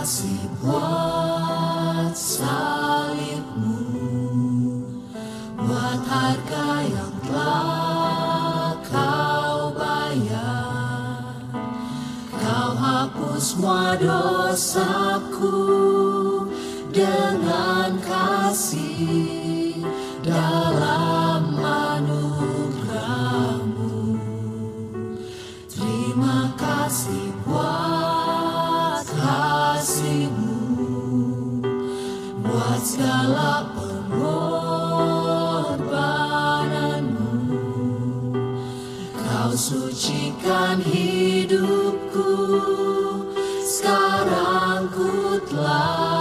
God's kau sucikan hidupku. Sekarang ku telah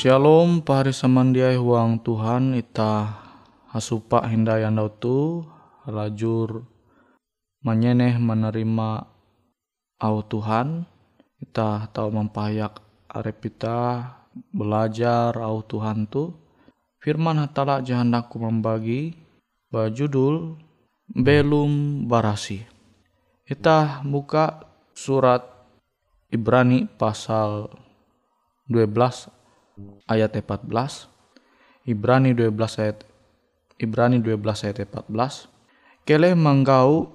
Shalom pari samandiai huang Tuhan ita hasupa hinda yang tu lajur menyeneh menerima au Tuhan ita tahu mempayak arep ita belajar au Tuhan tu. Firman hatala jahandaku membagi bajudul belum barasi. Kita buka surat Ibrani pasal 12 ayat 14 Ibrani 12 ayat Ibrani 12 ayat 14 Kele menggau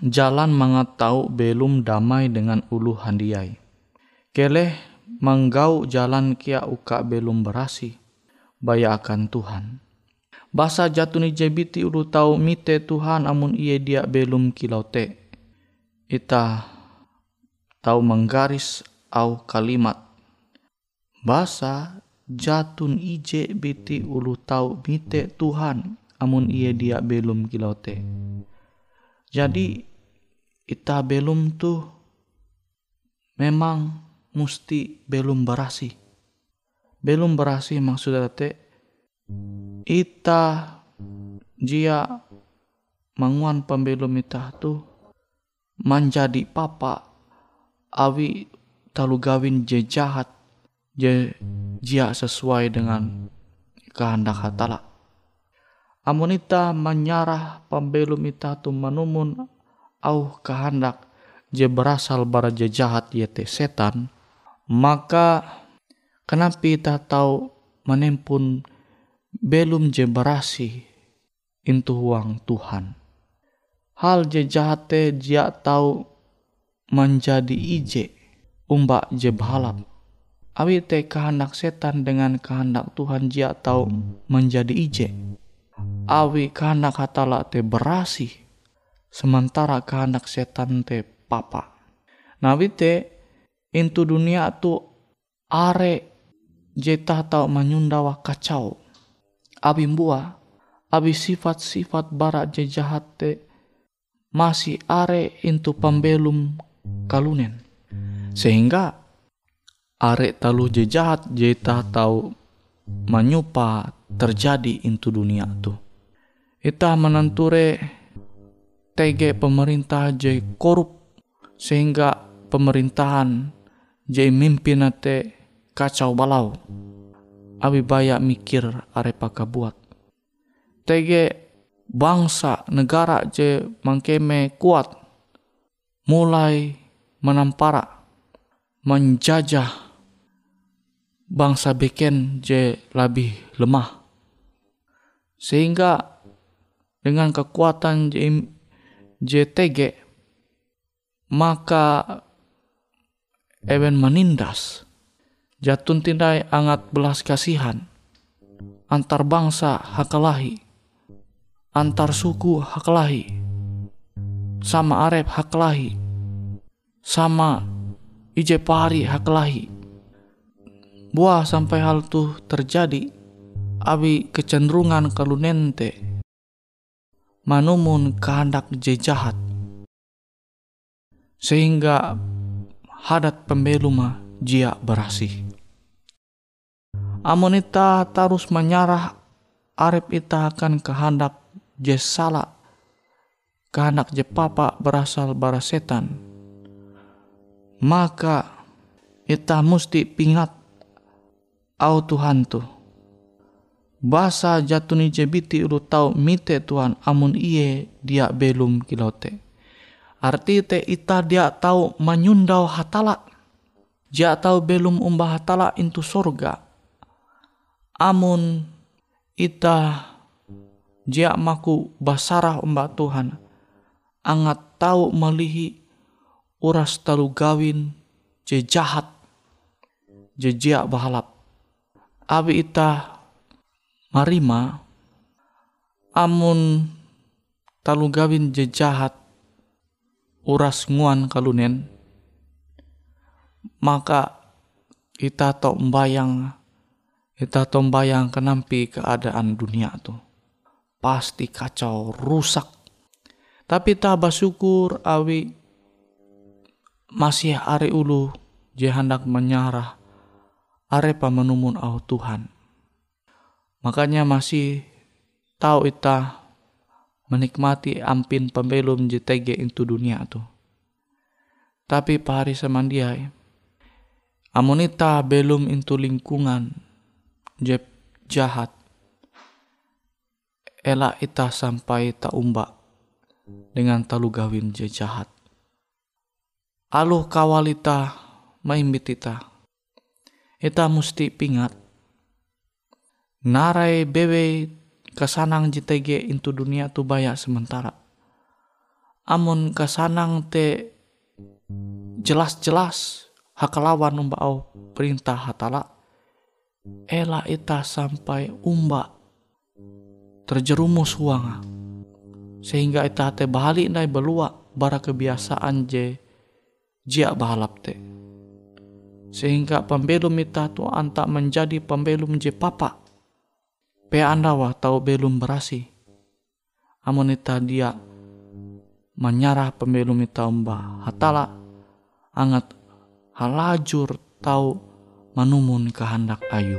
jalan mengatau belum damai dengan ulu handiai Kele menggau jalan kia uka belum berasi baya akan Tuhan Basa jatuni jebiti ulu tau mite Tuhan amun ia dia belum kilaute. Ita tahu menggaris au kalimat basa jatun ije biti ulu tau mite Tuhan amun ia dia belum kilote. Jadi ita belum tuh memang musti belum berasi. Belum berasi maksudnya te ita jia manguan pembelum ita tuh menjadi papa awi talu gawin je jahat jia sesuai dengan kehendak hatala. Amonita menyarah pembelum ita tu menumun au kehendak je berasal bara jahat yete setan, maka kenapa ita tahu menempun belum je berasi intu uang Tuhan. Hal je te jia tahu menjadi ije umbak je balap Awi te kehendak setan dengan kehendak Tuhan jia tahu menjadi ije. Awi kehendak hatala te berasi. Sementara kehendak setan te papa. Nawi te intu dunia tu are jeta tahu menyundawa kacau. Abi mbua, abi sifat-sifat barat je jahat te masih are intu pembelum kalunen. Sehingga arek talu je jahat je ta tahu menyupa terjadi into dunia tu. Ita menenture tege pemerintah je korup sehingga pemerintahan je mimpin te kacau balau. Abi banyak mikir arep buat. Tege bangsa negara je mangkeme kuat mulai menampara menjajah bangsa beken je lebih lemah. Sehingga dengan kekuatan JTG maka Ewen menindas. Jatun tindai angat belas kasihan. Antar bangsa hakalahi. Antar suku hakalahi. Sama arep hakalahi. Sama ije pari hakalahi Buah sampai hal tuh terjadi, abi kecenderungan kalunente manumun kehendak je jahat. Sehingga hadat pembeluma jia berasih. Amonita tarus menyarah arep ita akan kehendak je salah kehendak je papa berasal bara setan maka ita musti pingat au Tuhan tu. Basa jatuni jebiti ulu tau mite Tuhan amun iye dia belum kilote. Arti te ita dia tahu menyundau hatala. Dia tahu belum umbah hatala into sorga. Amun ita dia maku basarah umbah Tuhan. Angat tahu melihi uras talu gawin je jahat je jia bahalap abi ita marima amun talu gawin je jahat uras nguan kalunen maka ita to membayang ita to membayang kenampi keadaan dunia tuh pasti kacau rusak. Tapi tak bersyukur awi masih hari ulu je hendak menyarah arepa menumun au Tuhan. Makanya masih tahu ita menikmati ampin pembelum JTG itu dunia tuh. Tapi pahari semandiai, amonita belum itu lingkungan jep jahat. Ela ita sampai tak umbak dengan talu gawin jahat. Aluh kawalita maimbit Ita musti pingat. Narai bewe kesanang JTG into dunia tu banyak sementara. Amun kesanang te jelas-jelas hakalawan umba au perintah hatala ela ita sampai umba terjerumus huanga sehingga ita te balik nai belua bara kebiasaan je jia bahalap te sehingga pembelum ita tu anta menjadi pembelum je papa. Pe anda wah tahu belum berasi. Amun ita dia menyarah pembelum ita umba hatala angat halajur tau manumun kehendak ayu.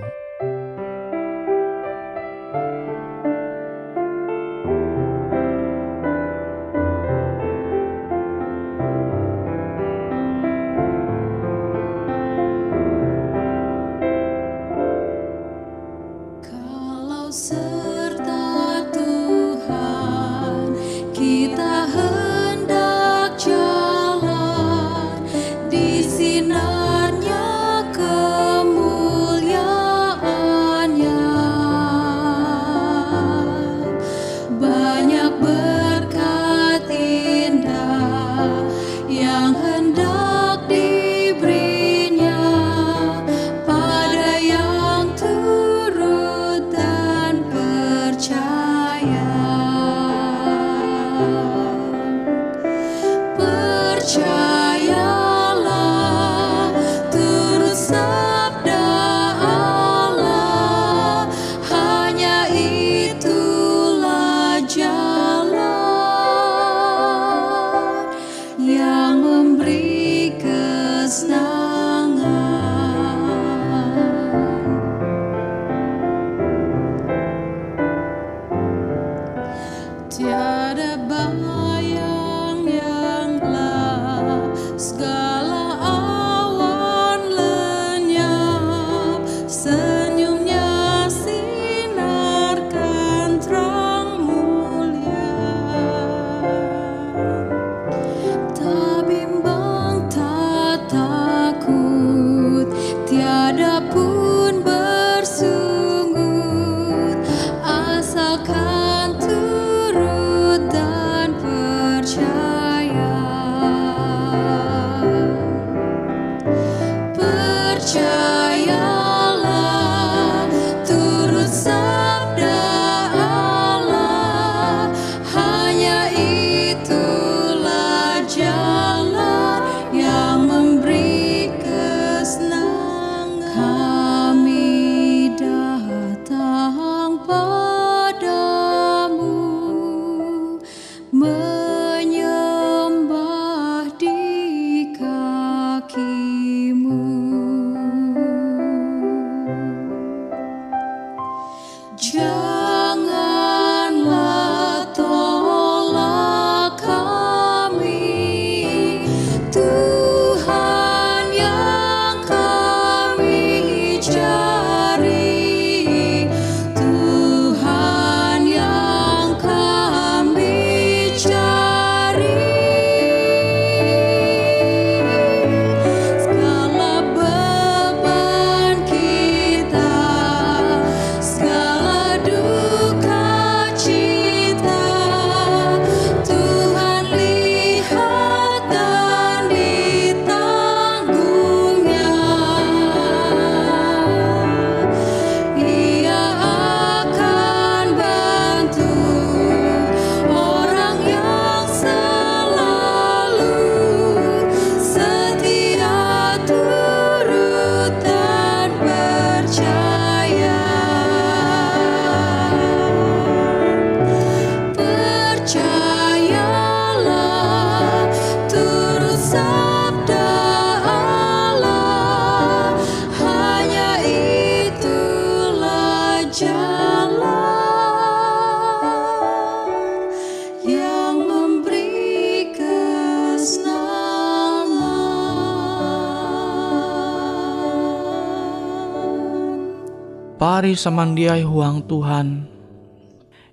Pari samandiai huang Tuhan.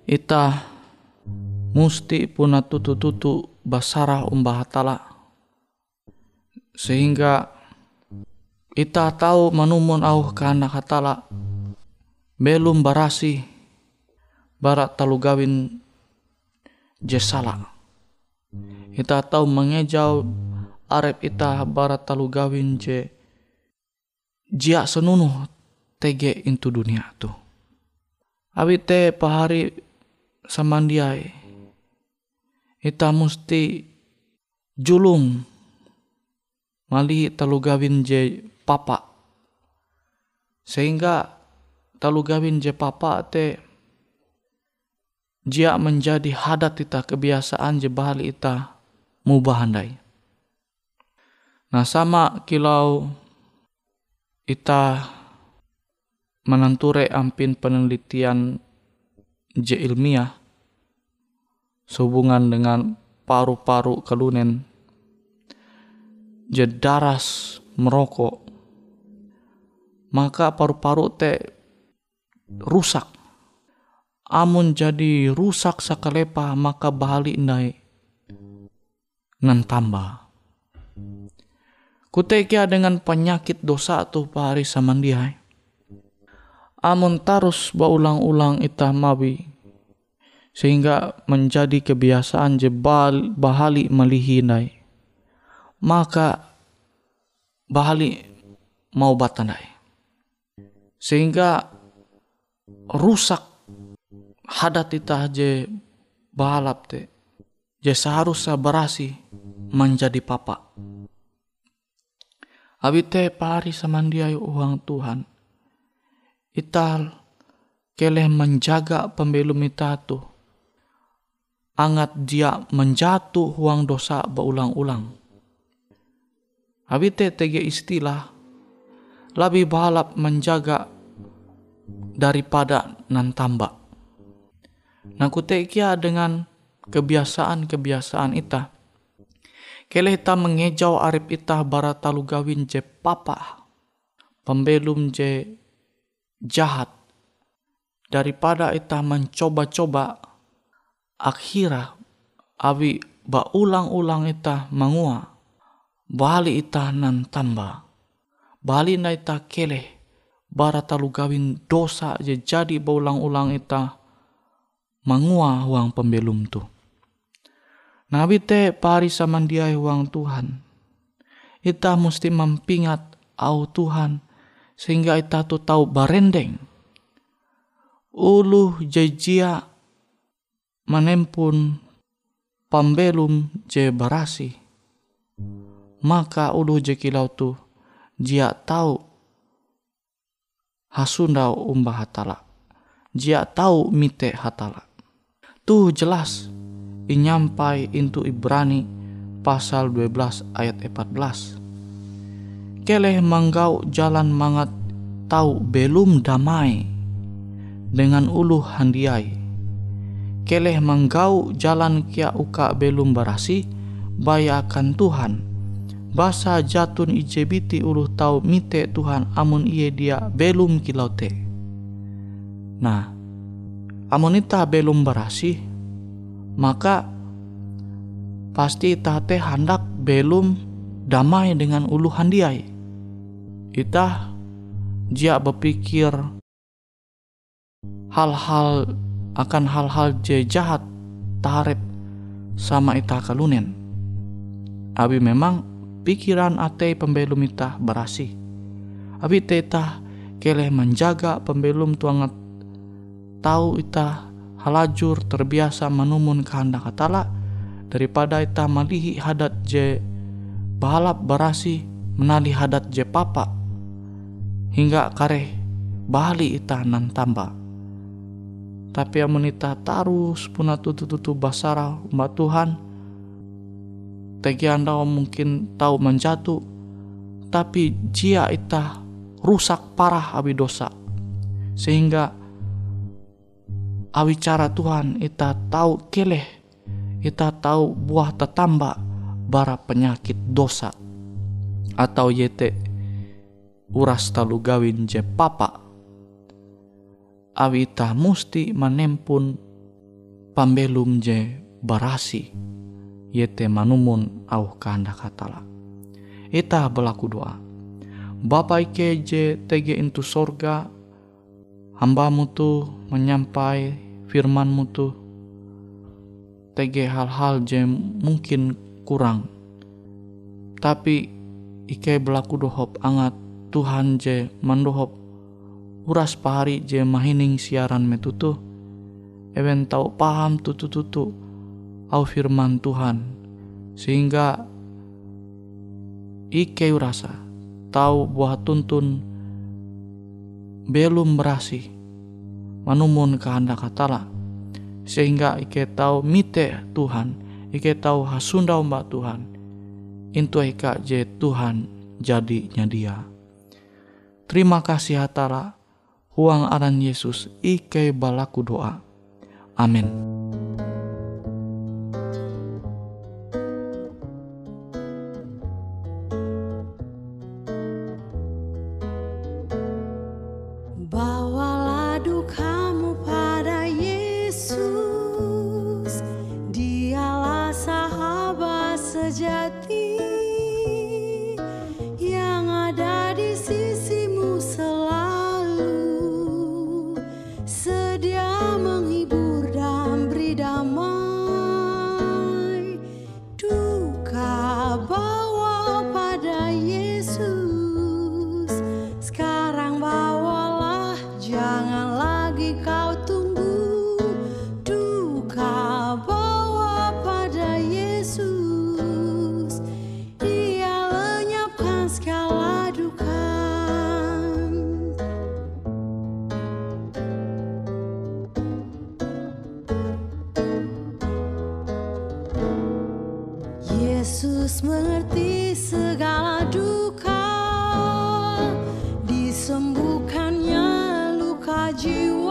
Ita musti puna tutu-tutu basarah umbah hatala sehingga ita tahu manumun au kana hatala. Belum barasi barat talu gawin jesala. Ita tahu mengejau arep ita barat talu gawin je jia senunuh tege into dunia tu. Abi te pahari samandiai. Ita musti julung mali talu gawin je papa. Sehingga talu gawin je papa te jia menjadi hadat ita kebiasaan je bali ita mubahandai nah sama kilau ita menanture ampin penelitian je ilmiah sehubungan dengan paru-paru kelunen. Je daras merokok maka paru-paru te rusak. Amun jadi rusak sakalepa maka bahali nai nan tambah. Kutekia dengan penyakit dosa tu pari samandiai amun tarus baulang-ulang ita mawi sehingga menjadi kebiasaan jebal bahali melihinai maka bahali mau batandai sehingga rusak hadat ita je balap te je seharusnya berasi menjadi papa. Abi te pari samandiai uang Tuhan ita keleh menjaga pembelum ita tu angat dia menjatuh uang dosa berulang-ulang abi te tege istilah lebih balap menjaga daripada nan tambah. Nah kutekia dengan kebiasaan-kebiasaan ita. Kele ita mengejau arif ita baratalu gawin je papa. Pembelum je jahat. Daripada ita mencoba-coba akhirah awi ulang-ulang ita mangua. Bali ita nan tambah. Bali na ita keleh bara talu gawin dosa je jadi baulang-ulang ita mangua huang pembelum tu. Nabi te pari samandiai huang Tuhan. Ita mesti mempingat au Tuhan sehingga ita tu tahu barendeng. Ulu jejia menempun pembelum je barasi. Maka ulu je kilau tu jia tahu hasundau umbah hatala. Jia tahu mite hatala. Tuh jelas inyampai into Ibrani pasal 12 ayat 14. Keleh manggau jalan mangat tahu belum damai dengan ulu handiai. Keleh manggau jalan kia uka belum berasi bayakan Tuhan basa jatun ijebiti ulu tau mite Tuhan amun iye dia belum kilau te. Nah, amun ita belum berasi, maka pasti ita te hendak belum damai dengan ulu handiai. Ita jia berpikir hal-hal akan hal-hal je jahat tarep sama ita kalunen. Abi memang pikiran ate pembelum ita berasi. Abi teta keleh menjaga pembelum tuangat tahu ita halajur terbiasa menumun kehendak katala daripada ita malihi hadat je balap berasi menali hadat je papa hingga kareh bali ita nan tambah tapi amun ita tarus puna tutu-tutu basara umat Tuhan tegi anda mungkin tahu menjatuh tapi jia ita rusak parah abi dosa. Sehingga awi cara Tuhan ita tahu keleh ita tahu buah tetamba bara penyakit dosa. Atau yete uras talu gawin je papa awi ita musti manempun pambelum je barasi yete manumun au kanda katala. Ita berlaku doa. Bapa ike je tege intu sorga, hambamu tu menyampai firmanmu tu, tege hal-hal je mungkin kurang. Tapi ike berlaku dohop angat Tuhan je mandohop uras pahari je mahining siaran metutu. Ewen tau paham tutu-tutu au firman Tuhan. Sehingga ike rasa tahu buah tuntun belum berasi manumun kehendak katala sehingga ike tahu mite Tuhan ike tahu hasunda mbak Tuhan. Intu ika je Tuhan jadinya dia terima kasih hatala huang aran Yesus ike balaku doa. Amin. Bawalah you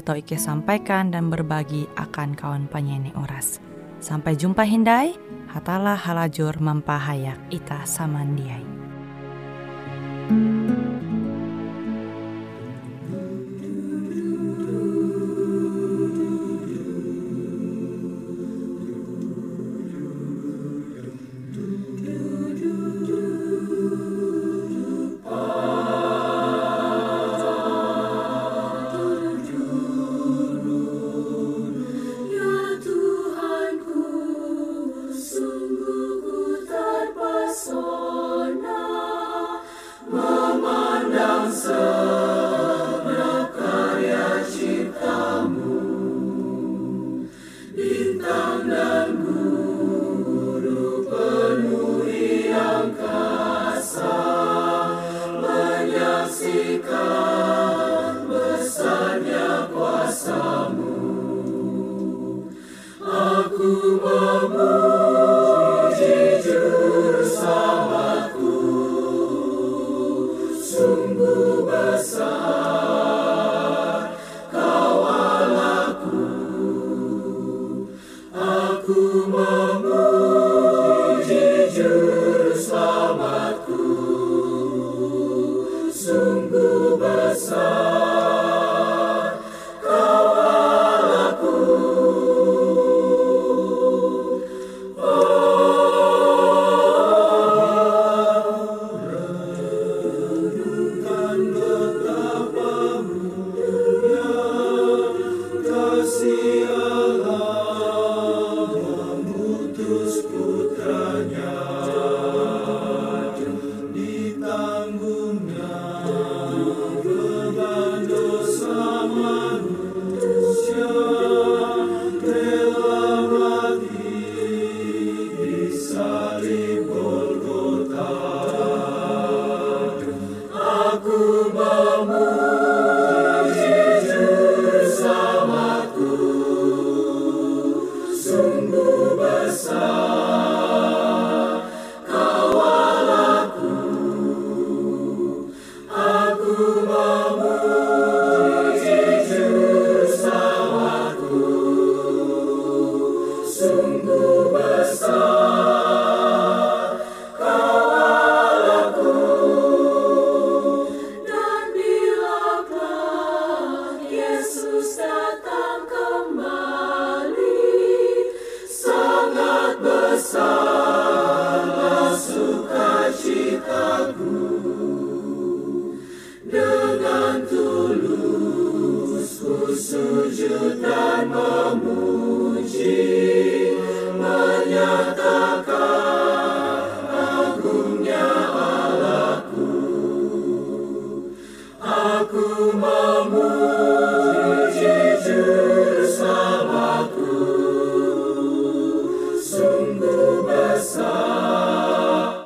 tau Ike sampaikan dan berbagi akan kawan penyanyi oras. Sampai jumpa Hindai, hatalah halajur mempahayak ita samandiai. Ya memandang segenap karya ciptamu, bintang dan guru penuhi angkasa, menyaksikan besarnya kuasamu. Aku memuji